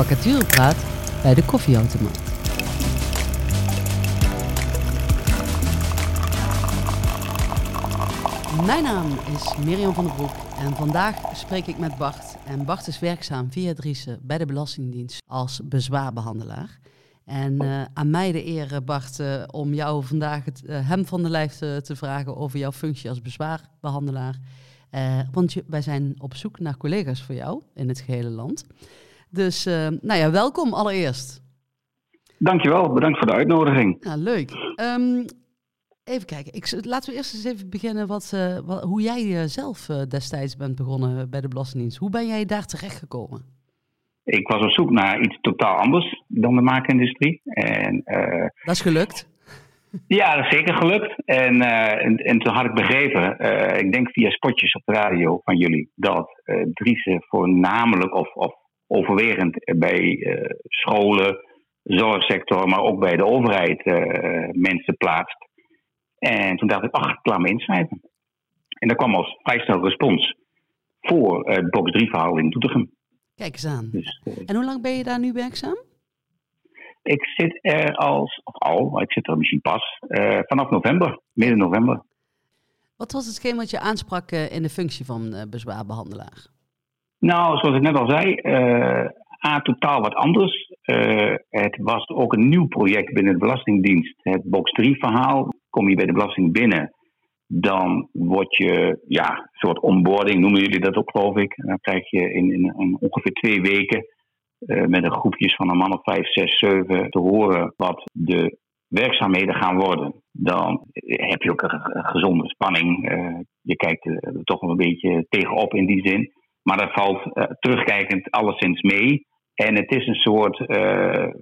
Vacaturepraat bij de koffieautomaat. Mijn naam is Mirjam van der Broek en vandaag spreek ik met Bart. En Bart is werkzaam via Driessen bij de Belastingdienst als bezwaarbehandelaar. En uh, aan mij de eer, Bart, uh, om jou vandaag het hem van de lijf te, te, vragen over jouw functie als bezwaarbehandelaar. want je, wij zijn op zoek naar collega's voor jou in het gehele land. Dus nou ja, welkom allereerst. Dankjewel, bedankt voor de uitnodiging. Ja, leuk. Um, even kijken, ik, laten we eerst eens even beginnen wat, wat hoe jij zelf destijds bent begonnen bij de Belastingdienst. Hoe ben jij daar terechtgekomen? Ik was op zoek naar iets totaal anders dan de maakindustrie. En, uh, dat is gelukt? Ja, dat is zeker gelukt. En, uh, en, en, toen had ik begrepen, uh, ik denk via spotjes op de radio van jullie, dat Driessen voornamelijk of, of overwegend bij scholen, zorgsector, maar ook bij de overheid mensen plaatst. En toen dacht ik, ach, ik laat me inschrijven. En daar kwam als vrij snel respons voor het box 3 verhaal in Doetinchem. Kijk eens aan. Dus, uh, en hoe lang ben je daar nu werkzaam? Ik zit er als, of al, ik zit er misschien pas, uh, vanaf november, midden november. Wat was hetgeen wat je aansprak uh, in de functie van bezwaarbehandelaar? Nou, zoals ik net al zei, A, totaal wat anders. het was ook een nieuw project binnen de Belastingdienst. Het Box 3 verhaal. Kom je bij de Belasting binnen, dan word je, ja, een soort onboarding noemen jullie dat ook, geloof ik. dan krijg je in, in, ongeveer twee weken uh, met een groepjes van een man of vijf, zes, zeven te horen wat de werkzaamheden gaan worden. Dan heb je ook een, gezonde spanning. Uh, je kijkt er toch een beetje tegenop in die zin. Maar dat valt uh, terugkijkend alleszins mee. En het is een soort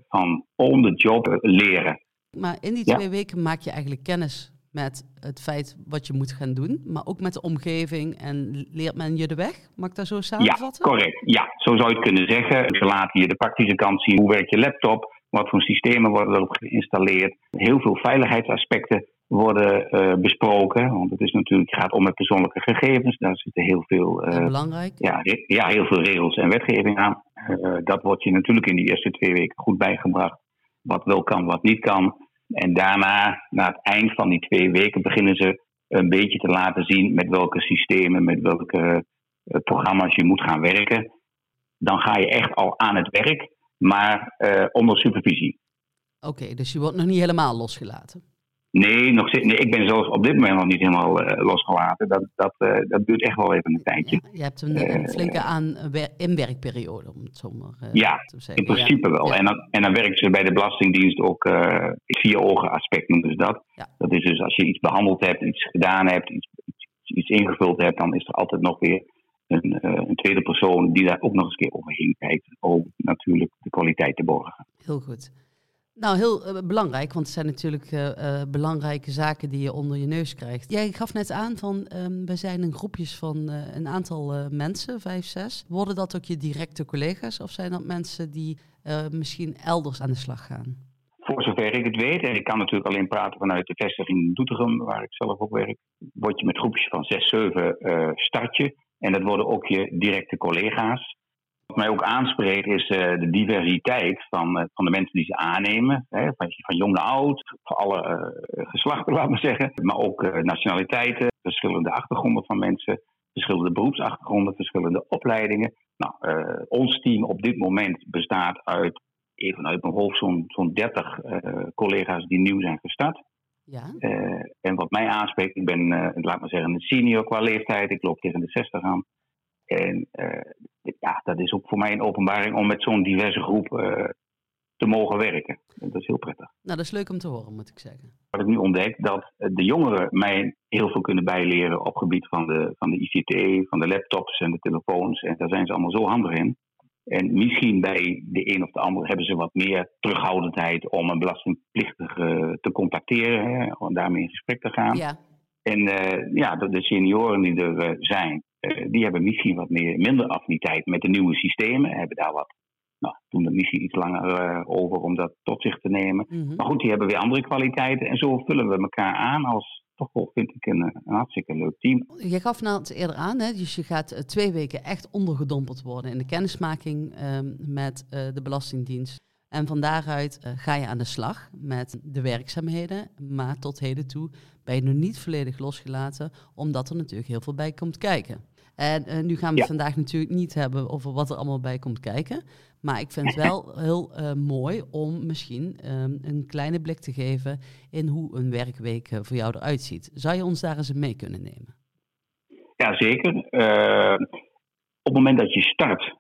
van on the job leren. Maar in die twee ja. weken maak je eigenlijk kennis met het feit wat je moet gaan doen, maar ook met de omgeving en leert men je de weg? Mag ik dat zo samenvatten? Ja, correct. Ja, zo zou je het kunnen zeggen. Ze laten je de praktische kant zien. Hoe werkt je laptop? Wat voor systemen worden erop geïnstalleerd? Heel veel veiligheidsaspecten worden uh, besproken. Want het is natuurlijk, gaat om met persoonlijke gegevens. Daar zitten heel veel, uh, belangrijk. Ja, ja, heel veel regels en wetgeving aan. Uh, dat wordt je natuurlijk in die eerste twee weken goed bijgebracht. Wat wel kan, wat niet kan. En daarna, na het eind van die twee weken, beginnen ze een beetje te laten zien met welke systemen, met welke programma's je moet gaan werken. Dan ga je echt al aan het werk, maar onder supervisie. Oké, dus je wordt nog niet helemaal losgelaten? Nee, nog, nee, ik ben zelfs op dit moment nog niet helemaal uh, losgelaten. Dat, dat, uh, dat duurt echt wel even een tijdje. Ja, je hebt een, een flinke aan inwerkperiode, om het zo maar ja, te zeggen. in principe ja. wel. En, dan, en dan werken ze bij de Belastingdienst ook uh, vier ogen aspect noemen ze dat. Dat is dus als je iets behandeld hebt, iets gedaan hebt, iets, ingevuld hebt, dan is er altijd nog weer een, een, tweede persoon die daar ook nog eens een keer overheen kijkt. Om natuurlijk de kwaliteit te borgen. Heel goed. Nou, heel uh, belangrijk, want het zijn natuurlijk uh, uh, belangrijke zaken die je onder je neus krijgt. Jij gaf net aan van um, we zijn in groepjes van een aantal mensen, vijf, zes. Worden dat ook je directe collega's of zijn dat mensen die misschien elders aan de slag gaan? Voor zover ik het weet, en ik kan natuurlijk alleen praten vanuit de vestiging Doetinchem, waar ik zelf ook werk, word je met groepjes van zes, zeven start je. En dat worden ook je directe collega's. Wat mij ook aanspreekt is uh, de diversiteit van, uh, van de mensen die ze aannemen. Hè, van, van jong naar oud, van alle uh, geslachten, laten we zeggen. Maar ook nationaliteiten, verschillende achtergronden van mensen, verschillende beroepsachtergronden, verschillende opleidingen. Nou, ons team op dit moment bestaat uit, even uit mijn hoofd, zo'n zo'n 30 collega's die nieuw zijn gestart. Ja. en wat mij aanspreekt, ik ben, laat maar zeggen, een senior qua leeftijd. Ik loop tegen de 60 aan. En ja, dat is ook voor mij een openbaring om met zo'n diverse groep uh, te mogen werken. En dat is heel prettig. Nou, dat is leuk om te horen, moet ik zeggen. Wat ik nu ontdek, dat de jongeren mij heel veel kunnen bijleren op het gebied van de, van de ICT, van de laptops en de telefoons. En daar zijn ze allemaal zo handig in. En misschien bij de een of de ander hebben ze wat meer terughoudendheid om een belastingplichtige te contacteren. Hè, om daarmee in gesprek te gaan. Ja. En uh, ja, de, senioren die er uh, zijn, die hebben misschien wat meer, minder affiniteit met de nieuwe systemen. Hebben daar wat, nou, doen er misschien iets langer over om dat tot zich te nemen. Mhm. Maar goed, die hebben weer andere kwaliteiten. En zo vullen we elkaar aan als, toch wel, vind ik, een, een hartstikke leuk team. Je gaf nou het eerder aan, hè? dus je gaat twee weken echt ondergedompeld worden in de kennismaking ehm, met de Belastingdienst. En van daaruit ga je aan de slag met de werkzaamheden. Maar tot heden toe ben je nog niet volledig losgelaten, omdat er natuurlijk heel veel bij komt kijken. En uh, nu gaan we het vandaag natuurlijk niet hebben over wat er allemaal bij komt kijken. Maar ik vind het wel heel uh, mooi om misschien um, een kleine blik te geven in hoe een werkweek uh, voor jou eruit ziet. Zou je ons daar eens mee kunnen nemen? Ja, zeker. op het moment dat je start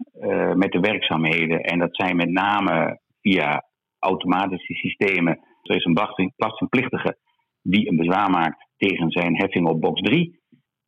met de werkzaamheden, en dat zijn met name via automatische systemen, er is een belastingplichtige die een bezwaar maakt tegen zijn heffing op box 3.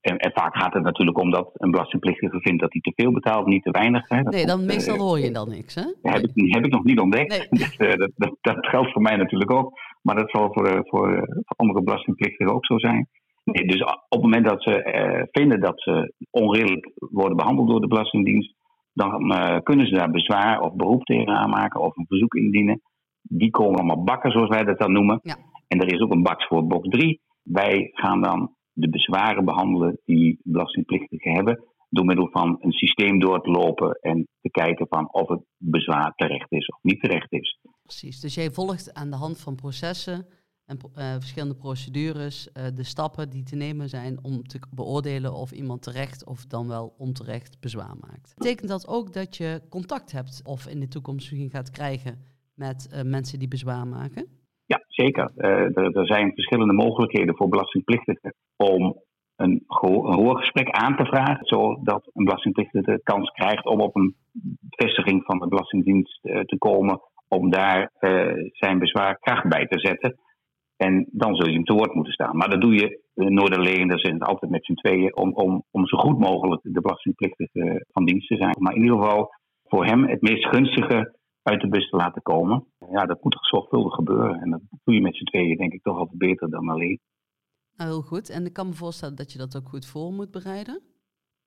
En, en, vaak gaat het natuurlijk om dat een belastingplichtige vindt dat hij te veel betaalt, niet te weinig. Hè. nee, dan meestal hoor je dan niks, hè? Heb, ik, heb ik nog niet ontdekt. Dus, uh, dat, dat, dat, geldt voor mij natuurlijk ook. Maar dat zal voor, uh, voor, uh, voor, andere belastingplichtigen ook zo zijn. Nee, dus op het moment dat ze vinden dat ze onredelijk worden behandeld door de Belastingdienst, dan kunnen ze daar bezwaar of beroep tegen aanmaken of een verzoek indienen. Die komen allemaal bakken, zoals wij dat dan noemen. Ja. En er is ook een bak voor box 3. Wij gaan dan de bezwaren behandelen die belastingplichtigen hebben. Door middel van een systeem door te lopen en te kijken van of het bezwaar terecht is of niet terecht is. Precies, dus jij volgt aan de hand van processen en uh, verschillende procedures uh, de stappen die te nemen zijn om te beoordelen of iemand terecht of dan wel onterecht bezwaar maakt. Betekent dat ook dat je contact hebt of in de toekomst misschien gaat krijgen met uh, mensen die bezwaar maken? Ja, zeker. Er, er, zijn verschillende mogelijkheden voor belastingplichtigen om een, een hoorgesprek aan te vragen, zodat een belastingplichtige de kans krijgt om op een vestiging van de Belastingdienst uh, te komen, om daar uh, zijn bezwaar kracht bij te zetten. En dan zul je hem te woord moeten staan. Maar dat doe je nooit alleen, dat zijn het altijd met z'n tweeën, om, om, om zo goed mogelijk de belastingplichtige van dienst te zijn. Maar in ieder geval voor hem het meest gunstige uit de bus te laten komen. Ja, dat moet toch zorgvuldig gebeuren. En dat doe je met z'n tweeën denk ik toch altijd beter dan alleen. Nou, heel goed. En ik kan me voorstellen dat je dat ook goed voor moet bereiden.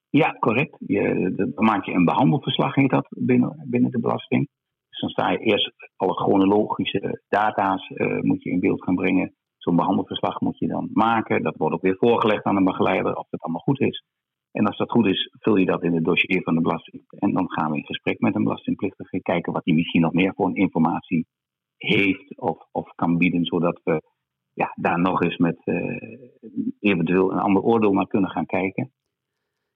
Ja, correct. Je, dan maak je een behandelverslag, heet dat, binnen, binnen de belasting. Dus dan sta je eerst alle chronologische data's uh, moet je in beeld gaan brengen. Zo'n behandelverslag moet je dan maken. Dat wordt ook weer voorgelegd aan een begeleider of het allemaal goed is. En als dat goed is, vul je dat in het dossier van de belasting. En dan gaan we in gesprek met een belastingplichtige, kijken wat hij misschien nog meer voor informatie heeft of, of kan bieden, zodat we ja, daar nog eens met uh, eventueel een ander oordeel naar kunnen gaan kijken.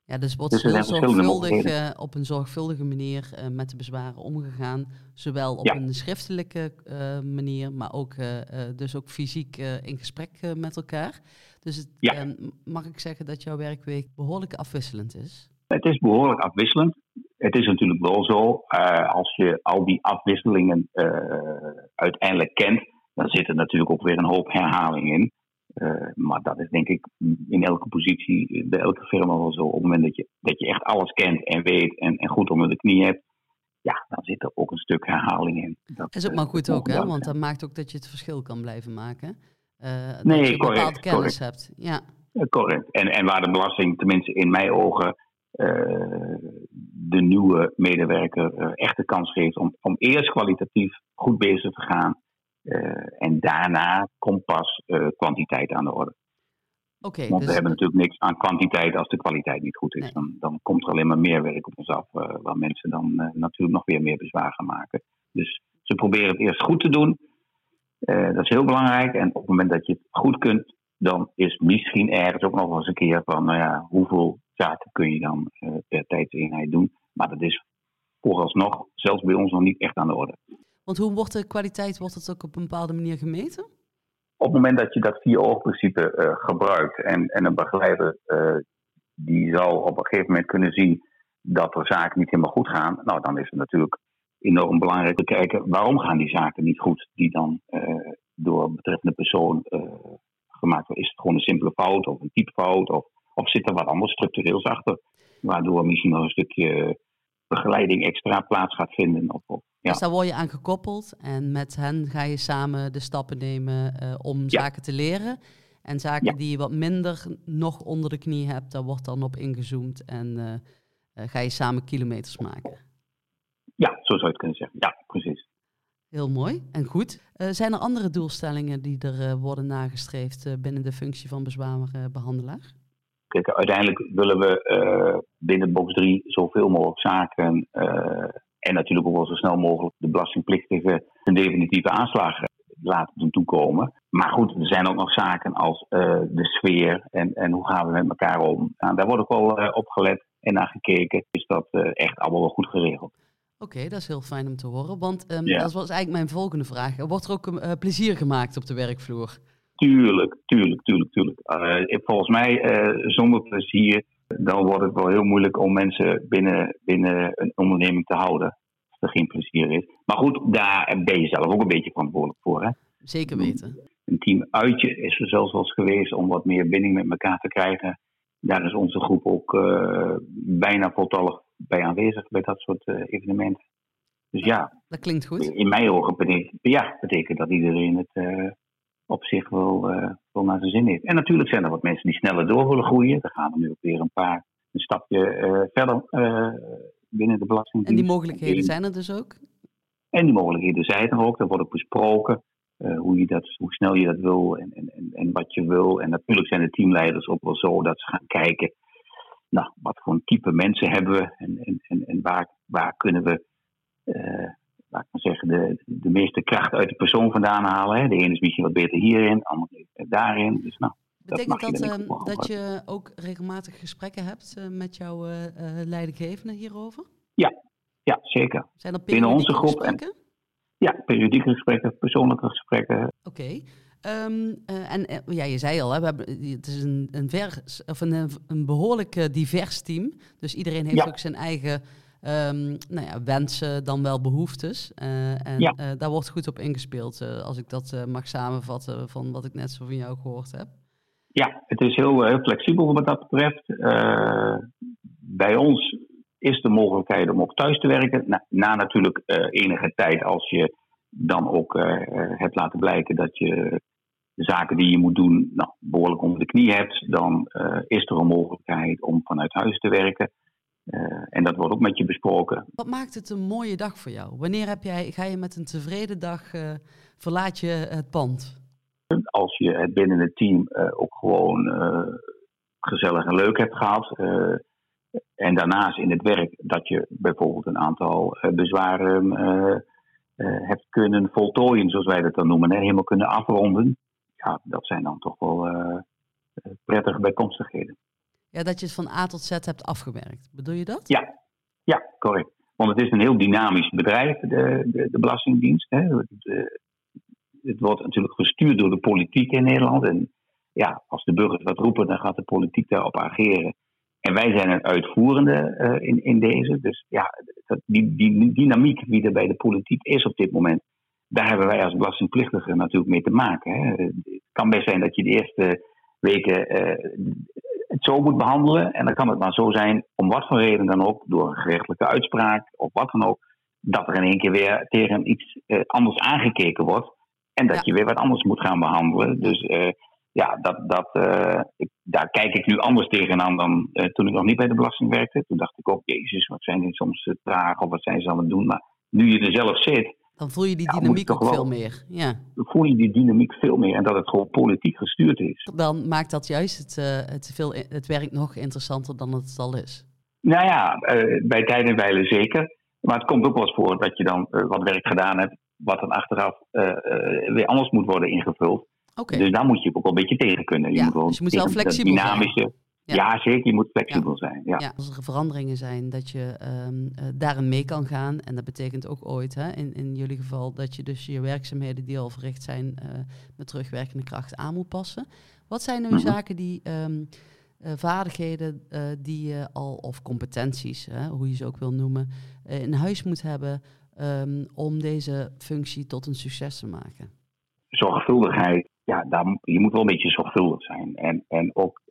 Ja, dus wordt dus zorgvuldig, uh, op een zorgvuldige manier uh, met de bezwaren omgegaan. Zowel op een schriftelijke manier, maar ook, dus ook fysiek in gesprek met elkaar. Dus het, ja. mag ik zeggen dat jouw werkweek behoorlijk afwisselend is? Het is behoorlijk afwisselend. Het is natuurlijk wel zo, als je al die afwisselingen uiteindelijk kent, daar zit er natuurlijk ook weer een hoop herhaling in. Uh, maar dat is denk ik in elke positie, bij elke firma wel zo. Op het moment dat je, dat je echt alles kent en weet en, en goed onder de knie hebt, ja, dan zit er ook een stuk herhaling in. Dat is ook maar goed ook, hè? Want dat maakt ook dat je het verschil kan blijven maken. Uh, nee, dat je correct, bepaalde kennis hebt. Ja. Correct. En, en waar de belasting, tenminste in mijn ogen, uh, de nieuwe medewerker echt de kans geeft om, om eerst kwalitatief goed bezig te gaan. Uh, en daarna komt pas uh, kwantiteit aan de orde. Okay, Want dus... we hebben natuurlijk niks aan kwantiteit als de kwaliteit niet goed is. Nee. Dan, dan, komt er alleen maar meer werk op ons af, uh, waar mensen dan natuurlijk nog weer meer bezwaar gaan maken. Dus ze proberen het eerst goed te doen. dat is heel belangrijk. En op het moment dat je het goed kunt, dan is misschien ergens ook nog eens een keer van, nou ja, hoeveel zaken kun je dan per tijdseenheid doen. Maar dat is vooralsnog, zelfs bij ons, nog niet echt aan de orde. Want hoe wordt de kwaliteit, wordt het ook op een bepaalde manier gemeten? Op het moment dat je dat vier-oogprincipe uh, gebruikt en, en een begeleider uh, die zal op een gegeven moment kunnen zien dat er zaken niet helemaal goed gaan, nou dan is het natuurlijk enorm belangrijk te kijken waarom gaan die zaken niet goed die dan uh, door betreffende persoon gemaakt worden. Is het gewoon een simpele fout of een typefout of, of zit er wat anders structureels achter, waardoor misschien nog een stukje begeleiding extra plaats gaat vinden. Of, of, ja. Dus daar word je aan gekoppeld en met hen ga je samen de stappen nemen uh, om ja. zaken te leren. En zaken ja. die je wat minder nog onder de knie hebt, daar wordt dan op ingezoomd en uh, uh, ga je samen kilometers maken. Ja, zo zou je het kunnen zeggen. Ja, precies. Heel mooi en goed. Zijn er andere doelstellingen die er worden nagestreefd binnen de functie van bezwaarbehandelaar? Kijk, uiteindelijk willen we binnen box 3 zoveel mogelijk zaken en natuurlijk ook wel zo snel mogelijk de belastingplichtige een definitieve aanslag laten doen toekomen. Maar goed, er zijn ook nog zaken als de sfeer en, en hoe gaan we met elkaar om. Nou, daar wordt ook wel op gelet en naar gekeken. Is dat echt allemaal wel goed geregeld. Oké, dat is heel fijn om te horen. Want um, dat was eigenlijk mijn volgende vraag. Wordt er ook plezier gemaakt op de werkvloer? Tuurlijk, tuurlijk, tuurlijk, tuurlijk. Volgens mij, zonder plezier, dan wordt het wel heel moeilijk om mensen binnen, binnen een onderneming te houden. Als er geen plezier is. Maar goed, daar ben je zelf ook een beetje verantwoordelijk voor. Hè? Zeker weten. Een team uitje is er zelfs wel eens geweest om wat meer binding met elkaar te krijgen. Daar is onze groep ook bijna voltallig bij aanwezig bij dat soort uh, evenementen. Dus ja. Dat klinkt goed. In mijn ogen betekent, ja, betekent dat iedereen het uh, op zich wel, uh, wel naar zijn zin heeft. En natuurlijk zijn er wat mensen die sneller door willen groeien. Er gaan er nu ook weer een paar een stapje verder binnen de belastingdienst. En die mogelijkheden zijn er dus ook? En die mogelijkheden zijn er ook. Er wordt ook besproken. hoe, je dat, hoe snel je dat wil en, en, en wat je wil. En natuurlijk zijn de teamleiders ook wel zo dat ze gaan kijken nou, wat voor een type mensen hebben we en, en, en, en waar, waar kunnen we, uh, laat ik maar zeggen, de, de meeste kracht uit de persoon vandaan halen. Hè? De ene is misschien wat beter hierin, de andere daarin. Dus, nou, Betekent dat, dat, uh, dat je ook regelmatig gesprekken hebt uh, met jouw leidinggevende hierover? Ja, ja zeker. Zijn er Binnen onze groep gesprekken? En, ja, periodieke gesprekken, persoonlijke gesprekken. Oké. Um, uh, en uh, ja, je zei al, hè, we hebben, het is een, een, vers, of een, een behoorlijk uh, divers team. Dus iedereen heeft ja. ook zijn eigen um, nou ja, wensen, dan wel behoeftes. en ja. daar wordt goed op ingespeeld, als ik dat mag samenvatten van wat ik net zo van jou gehoord heb. Ja, het is heel, heel flexibel wat dat betreft. bij ons is de mogelijkheid om ook thuis te werken. Na, na natuurlijk enige tijd als je dan ook hebt laten blijken dat je de zaken die je moet doen nou, behoorlijk onder de knie hebt, dan uh, is er een mogelijkheid om vanuit huis te werken. Uh, en dat wordt ook met je besproken. Wat maakt het een mooie dag voor jou? Wanneer heb jij, ga je met een tevreden dag, uh, verlaat je het pand? Als je het binnen het team ook gewoon gezellig en leuk hebt gehad. en daarnaast in het werk dat je bijvoorbeeld een aantal bezwaren hebt kunnen voltooien, zoals wij dat dan noemen. Hè, helemaal kunnen afronden ja, dat zijn dan toch wel prettige bijkomstigheden. Ja, dat je het van A tot Z hebt afgewerkt. Bedoel je dat? Ja, ja correct. Want het is een heel dynamisch bedrijf, de, de, de Belastingdienst. Hè. Het, het, wordt natuurlijk gestuurd door de politiek in Nederland. En ja, als de burgers wat roepen, dan gaat de politiek daarop ageren. En wij zijn een uitvoerende uh, in, in deze. Dus ja, die, die dynamiek die er bij de politiek is op dit moment, daar hebben wij als belastingplichtigen natuurlijk mee te maken. Hè. Het kan best zijn dat je de eerste weken het zo moet behandelen. En dan kan het maar zo zijn, om wat voor reden dan ook, door een gerechtelijke uitspraak of wat dan ook, dat er in één keer weer tegen iets uh, anders aangekeken wordt. En dat ja. je weer wat anders moet gaan behandelen. Dus uh, ja, dat, dat, ik, daar kijk ik nu anders tegenaan dan toen ik nog niet bij de belasting werkte. Toen dacht ik ook, jezus, wat zijn die soms traag of wat zijn ze aan het doen. Maar nu je er zelf zit, dan voel je die dynamiek ook veel meer. Ja. Dan voel je die dynamiek veel meer en dat het gewoon politiek gestuurd is. Dan maakt dat juist het, uh, het, veel, het werk nog interessanter dan het al is. Nou ja, uh, bij tijd en wijle zeker. Maar het komt ook wel eens voor dat je dan uh, wat werk gedaan hebt, wat dan achteraf weer anders moet worden ingevuld. Okay. Dus daar moet je ook wel een beetje tegen kunnen. Je ja, moet dus je moet wel flexibel dynamische, zijn. Ja. ja. zeker. Je moet flexibel ja. zijn. Ja. ja. Als er veranderingen zijn, dat je um, uh, daarin mee kan gaan. En dat betekent ook ooit, hè, in, in jullie geval, dat je dus je werkzaamheden die al verricht zijn uh, met terugwerkende kracht aan moet passen. Wat zijn nu mm -hmm. zaken die, um, uh, vaardigheden die je al, of competenties, hè, hoe je ze ook wil noemen, in huis moet hebben um, om deze functie tot een succes te maken? Zorgvuldigheid, ja, daar, je moet wel een beetje zorgvuldig zijn. En, en ook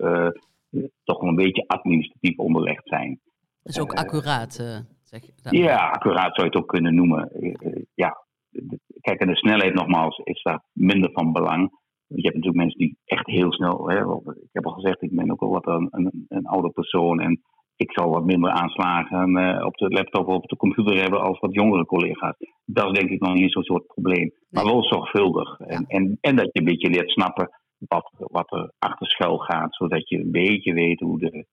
toch wel een beetje administratief onderlegd zijn. Dus ook accuraat, uh, zeg je? Ja, accuraat zou je het ook kunnen noemen. Uh, ja, kijk, en de snelheid nogmaals is daar minder van belang. Je hebt natuurlijk mensen die echt heel snel, hè, ik heb al gezegd, ik ben ook wel wat een, een, een oude persoon en ik zal wat minder aanslagen uh, op de laptop of op de computer hebben als wat jongere collega's. dat is denk ik nog niet zo'n soort probleem. Maar wel zorgvuldig. En, en, en dat je een beetje leert snappen wat, wat er achter schuil gaat, zodat je een beetje weet hoe de,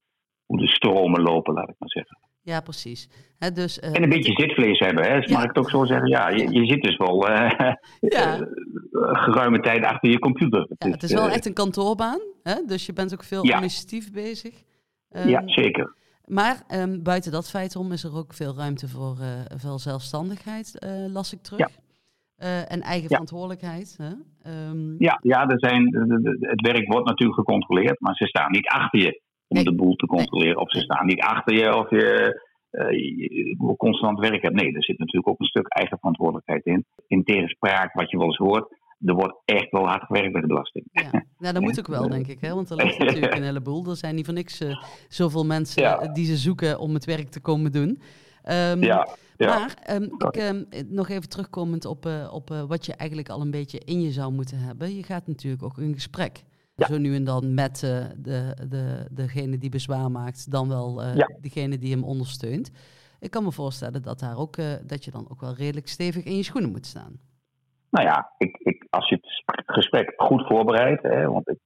hoe de stromen lopen, laat ik maar zeggen. Ja, precies. dus, uh, en een beetje zitvlees hebben, hè? Dus mag ik het ook zo zeggen? Ja, je, je zit dus wel uh, ja. uh, geruime tijd achter je computer. Ja, het is wel echt een kantoorbaan, hè? dus je bent ook veel administratief bezig. Um, ja, zeker. Maar um, buiten dat feit om is er ook veel ruimte voor veel zelfstandigheid, las ik terug. Ja. En eigen verantwoordelijkheid. Hè? Um, ja, ja er zijn, het werk wordt natuurlijk gecontroleerd, maar ze staan niet achter je om de boel te controleren. Of ze staan niet achter je of je, uh, je constant werk hebt. Nee, er zit natuurlijk ook een stuk eigen verantwoordelijkheid in. In tegenspraak wat je wel eens hoort. Er wordt echt wel hard gewerkt bij de belasting. Ja, nou, dat moet ook wel, denk ik. Hè? Want er ligt natuurlijk een heleboel. Er zijn niet voor niks uh, zoveel mensen ja. die ze zoeken om het werk te komen doen. Um, ja, ja. Maar um, ik, um, nog even terugkomend op, uh, op uh, wat je eigenlijk al een beetje in je zou moeten hebben. Je gaat natuurlijk ook in gesprek. Zo nu en dan met uh, de, de, degene die bezwaar maakt, dan wel ja. degene die hem ondersteunt. Ik kan me voorstellen dat, daar ook, dat je dan ook wel redelijk stevig in je schoenen moet staan. Nou ja, ik, ik, als je het gesprek goed voorbereidt, hè, want ik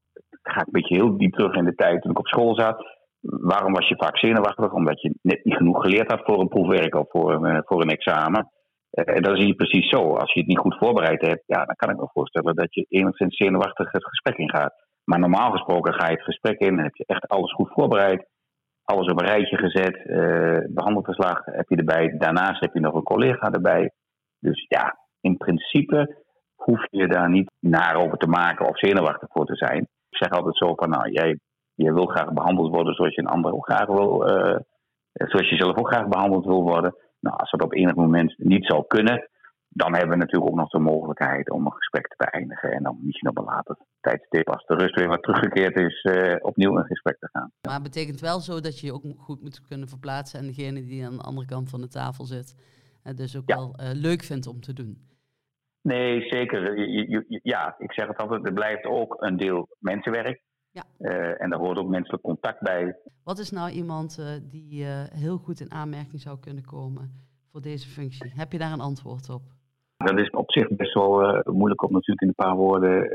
ga een beetje heel diep terug in de tijd toen ik op school zat. Waarom was je vaak zenuwachtig? Omdat je net niet genoeg geleerd had voor een proefwerk of voor een, voor een examen. En dat is hier precies zo. Als je het niet goed voorbereid hebt, ja, dan kan ik me voorstellen dat je enigszins zenuwachtig het gesprek ingaat. Maar normaal gesproken ga je het gesprek in, heb je echt alles goed voorbereid, alles op een rijtje gezet, uh, behandelverslag heb je erbij, daarnaast heb je nog een collega erbij. Dus ja, in principe hoef je daar niet naar over te maken of zenuwachtig voor te zijn. Ik zeg altijd zo van, nou, jij, jij wil graag behandeld worden zoals je een ander ook graag wil, uh, zoals je zelf ook graag behandeld wil worden. Nou, als dat op enig moment niet zou kunnen, dan hebben we natuurlijk ook nog de mogelijkheid om een gesprek te beëindigen. En dan misschien op een later tijdstip, als de rust weer wat teruggekeerd is, uh, opnieuw in gesprek te gaan. Maar het betekent wel zo dat je je ook goed moet kunnen verplaatsen. En degene die aan de andere kant van de tafel zit, uh, dus ook ja. wel uh, leuk vindt om te doen. Nee, zeker. Je, je, ja, ik zeg het altijd, er blijft ook een deel mensenwerk. Ja. en daar hoort ook menselijk contact bij. Wat is nou iemand die heel goed in aanmerking zou kunnen komen voor deze functie? Heb je daar een antwoord op? Dat is op zich best wel moeilijk om natuurlijk in een paar woorden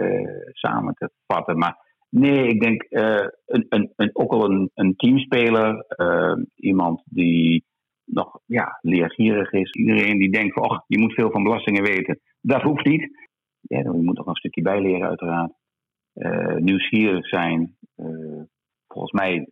samen te vatten. Maar nee, ik denk een, een, een, ook al een, een teamspeler, iemand die nog ja, leergierig is. Iedereen die denkt van, oh, je moet veel van belastingen weten. Dat hoeft niet. Ja, je moet nog een stukje bijleren uiteraard. Nieuwsgierig zijn. volgens mij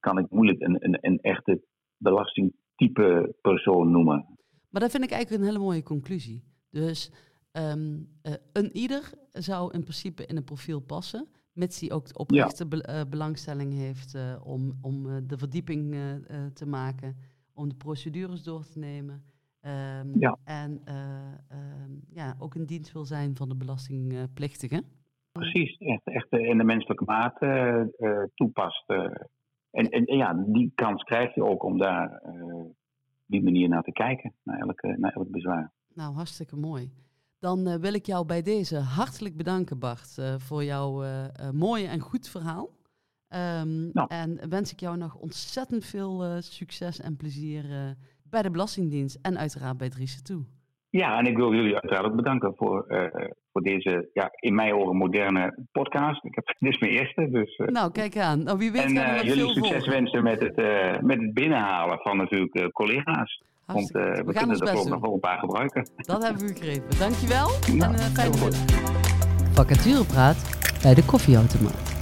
kan ik moeilijk een, een, een echte belastingtype persoon noemen. Maar dat vind ik eigenlijk een hele mooie conclusie. Dus um, uh, een ieder zou in principe in een profiel passen, mits hij ook oprechte ja. belangstelling heeft uh, om, om de verdieping te maken, om de procedures door te nemen. Um, ja. En um, ja, ook in dienst wil zijn van de belastingplichtigen. Precies, echt, echt in de menselijke maat toepast. En, en, ja, die kans krijg je ook om daar die manier naar te kijken, naar elk, naar elk bezwaar. Nou, hartstikke mooi. Dan uh, wil ik jou bij deze hartelijk bedanken, Bart, uh, voor jouw uh, mooie en goed verhaal. Um, nou. En wens ik jou nog ontzettend veel succes en plezier bij de Belastingdienst en uiteraard bij Driessen toe. Ja, en ik wil jullie uiteraard ook bedanken voor, voor deze, ja, in mijn oren moderne podcast. Ik heb, dit is mijn eerste, dus... nou, kijk aan. Nou, wie weet en jullie veel succes wensen met het, met het binnenhalen van natuurlijk collega's. Want uh, we, we kunnen er ook nog wel een paar gebruiken. Dat hebben we begrepen. Dankjewel nou, en uh, fijne Vacaturepraat bij de koffieautomaat.